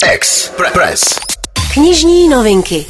Express. Knižní novinky.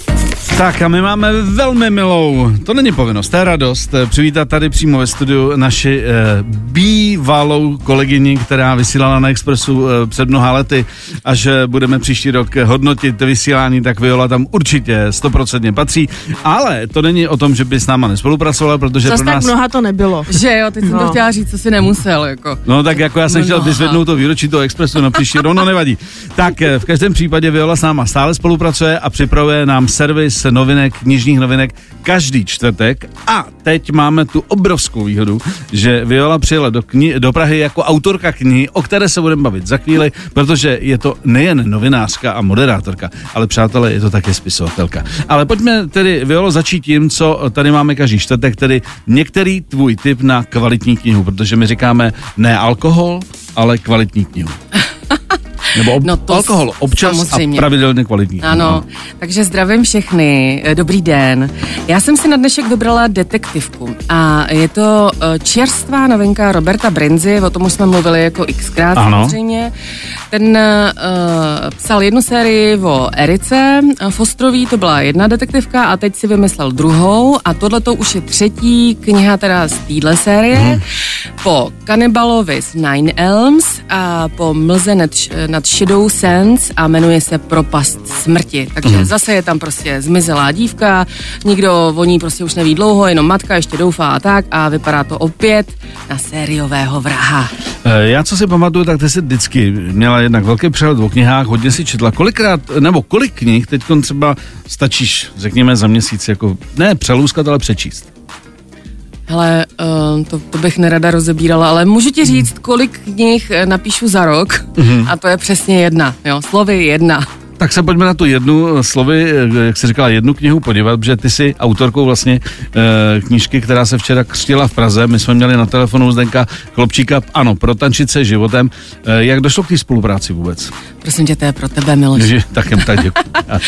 Tak a my máme velmi milou, to není povinnost, to je radost, eh, přivítat tady přímo ve studiu naši eh, bývalou kolegyni, která vysílala na Expressu eh, před mnoha lety, až eh, budeme příští rok hodnotit vysílání, tak Viola tam určitě stoprocentně patří, ale to není o tom, že by s náma nespolupracovala, protože Zas pro tak nás... mnoha to nebylo. Že jo, teď jsem to No. chtěla říct, co si nemusel, jako. No tak jako já jsem No, chtěl no, vyzvednout to výročí toho Expressu na příští rok, no nevadí. Tak eh, v každém případě Viola s náma stále spolupracuje a připravuje nám servis novinek, knižních novinek každý čtvrtek a teď máme tu obrovskou výhodu, že Viola přijela do, kni- do Prahy jako autorka knihy, o které se budeme bavit za chvíli, protože je to nejen novinářka a moderátorka, ale přátelé, je to také spisovatelka. Ale pojďme tedy, Violo, začít tím, co tady máme každý čtvrtek, tedy některý tvůj tip na kvalitní knihu, protože my říkáme ne alkohol, ale kvalitní knihu. Nebo ob- No to alkohol občas samozřejmě. a pravidelně kvalitní. Ano, takže zdravím všechny, eh, dobrý den. Já jsem si na dnešek vybrala detektivku a je to eh, čerstvá novinka Roberta Brinzy, o tom už jsme mluvili jako xkrát Ano. samozřejmě. Ten uh, psal jednu sérii o Erice eh, Fostrový, to byla jedna detektivka a teď si vymyslel druhou a tohle to už je třetí kniha teda z téhle série. Hmm. Po Kanibalovi z Nine Elms a po Mlze nad, nad Shadow Sands a jmenuje se Propast smrti. Takže hmm. zase je tam prostě zmizelá dívka, nikdo o ní prostě už neví dlouho, jenom matka ještě doufá a tak a vypadá to opět na sériového vraha. Eh, Já, co si pamatuju, tak ty jsi vždycky měla jednak velký přehled o knihách, hodně si četla. Kolikrát, nebo kolik knih teď třeba stačíš, řekněme, za měsíc, jako ne přelůskat, ale přečíst? Hele, uh, to, to bych nerada rozebírala, ale můžu ti říct, kolik knih eh, napíšu za rok a to je přesně jedna, jo, slovy jedna. Tak se pojďme na tu jednu eh, slovy, eh, jak jsi říkala, jednu knihu podívat, protože ty jsi autorkou vlastně eh, knížky, která se včera křtila v Praze. My jsme měli na telefonu Zdenka Chlopčíka, ano, pro tančit se životem. Eh, jak došlo k té spolupráci vůbec? Prosím tě, to je pro tebe, Miloš. Že, tak jen tak děkuji. Já,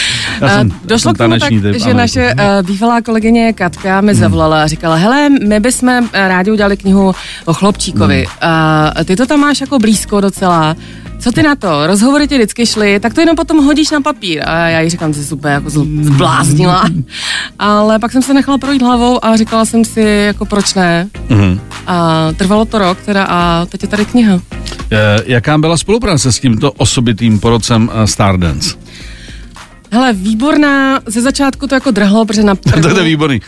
já jsem, Eh, Došlo já k tomu tak, typ, že ano, naše uh, bývalá kolegyně Katka mi zavolala a říkala, hele, my bychom eh, rádi udělali knihu o chlopčíkovi. A ty to tam máš jako blízko docela. Co ty na to? Rozhovory ti vždycky šly, tak to jenom potom hodíš na papír. A já jí říkám, že jsi super jako zl- zbláznila. Ale pak jsem se nechala projít hlavou a říkala jsem si, jako proč ne. Mhm. A trvalo to rok teda a teď je tady kniha. Eh, Jaká byla spolupráce s tímto osobitým porodcem eh, Stardance? Hele, výborná, ze začátku to jako drhlo, protože na první... to je výborný.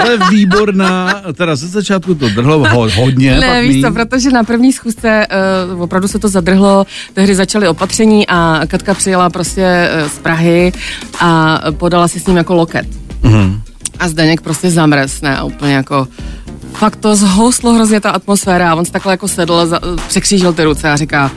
Ale výborná, teda ze začátku to drhlo ho, hodně, Ne, pak víš co, protože na první schůzce uh, opravdu se to zadrhlo, tehdy začaly opatření a Katka přijela prostě uh, z Prahy a podala si s ním jako loket. Mhm. A Zdeněk prostě zamrz, ne, a úplně jako fakt to zhoustlo hrozně ta atmosféra. A on se takhle jako sedl, překřížil ty ruce a říká,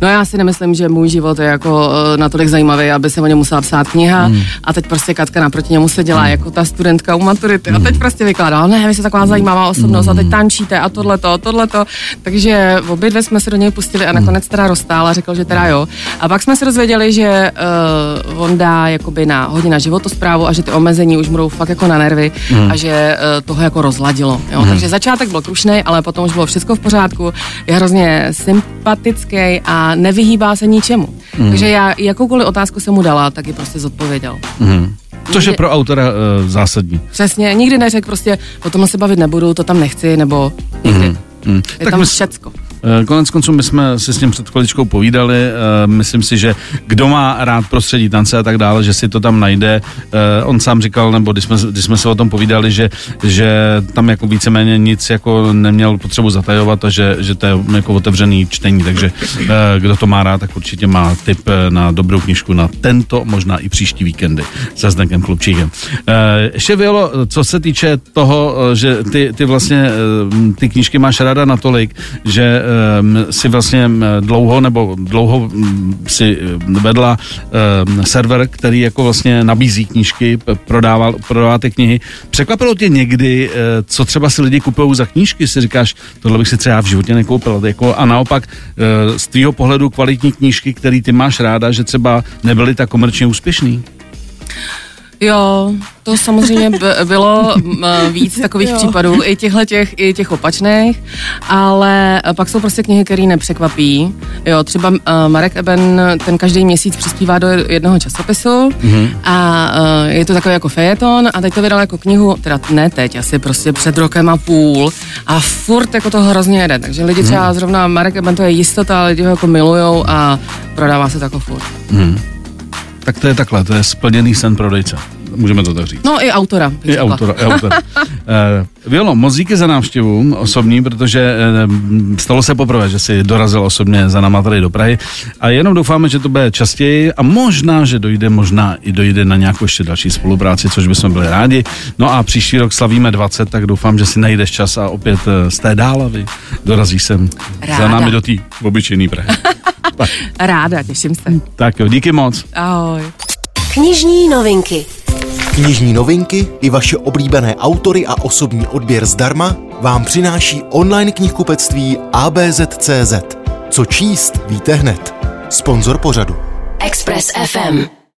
no já si nemyslím, že můj život je jako uh, natolik zajímavý, aby se o něm musela psát kniha Hmm. a teď prostě Katka naproti němu se dělá jako ta studentka u maturity a teď prostě vykládá, ne, vy jste taková zajímavá osobnost a teď tančíte a tohleto, a tohleto, takže obě dvě jsme se do něj pustili a nakonec teda rozstál a řekl, že teda jo. A pak jsme se dozvěděli, že uh, on dá jakoby na hodně na životosprávu a že ty omezení už budou fakt jako na nervy a že uh, toho jako rozladilo. Jo? Takže začátek byl krušný, ale potom už bylo všechno v pořádku. Je hrozně sympatický a nevyhýbá se ničemu. Takže já jakoukoliv otázku jsem mu dala, tak ji prostě zodpověděl. Mhm. Což je pro autora uh, zásadní. Přesně, nikdy neřekl prostě, o tomhle se bavit nebudu, to tam nechci, nebo nikdy. Mhm. Je Tak tam my, všecko. Eh, Konec konců my jsme si s ním před chviličkou povídali, eh, myslím si, že kdo má rád prostředí tance a tak dále, že si to tam najde. Eh, On sám říkal, nebo když jsme, když jsme se o tom povídali, že, že tam jako víceméně nic jako neměl potřebu zatajovat a že, že to je jako otevřený čtení, takže kdo to má rád, tak určitě má tip na dobrou knižku na tento, možná i příští víkendy se Zdenkem Klubčíkem. Ještě Violo, co se týče toho, že ty, ty vlastně ty knížky máš ráda natolik, že si vlastně mm, dlouho nebo dlouho mm, si eh, vedla server, který jako vlastně nabízí knížky, prodával, prodává ty knihy. Překvapilo tě někdy, eh, co třeba si lidi kupují za knížky? Si říkáš, tohle bych si třeba v životě nekoupil. Jako, a naopak eh, z tvýho pohledu kvalitní knížky, který ty máš ráda, že třeba nebyly tak komerčně úspěšný? Jo, to samozřejmě bylo víc takových jo. případů, i těchhle těch, i těch opačných, ale pak jsou prostě knihy, které nepřekvapí. Jo, třeba uh, Marek Eben, ten každý měsíc přispívá do jednoho časopisu mm-hmm. a uh, je to takový jako fejeton a teď to vydal jako knihu, teda ne teď, asi prostě před rokem a půl a furt jako to hrozně jede, takže lidi mm-hmm. třeba zrovna Marek Eben to je jistota, lidi ho jako milujou a prodává se to jako furt. Mm-hmm. Tak to je takhle, to je splněný sen prodejce. Můžeme to tak říct. No i autora. I autora, i autora. uh, Violo, moc díky za návštěvu osobní, protože uh, stalo se poprvé, že si dorazil osobně za náma tady do Prahy a jenom doufáme, že to bude častěji a možná, že dojde, možná i dojde na nějakou ještě další spolupráci, což bychom byli rádi. No a příští rok slavíme 20, tak doufám, že si najdeš čas a opět uh, z té dálavy dorazíš sem Ráda. za námi do té obyčejné Prahy. Ráda, těším se. Tak jo, díky moc. Ahoj. Knižní novinky. Knižní novinky i vaše oblíbené autory a osobní odběr zdarma vám přináší online knihkupectví ABZ.cz. Co číst, víte hned. Sponzor pořadu. Express FM.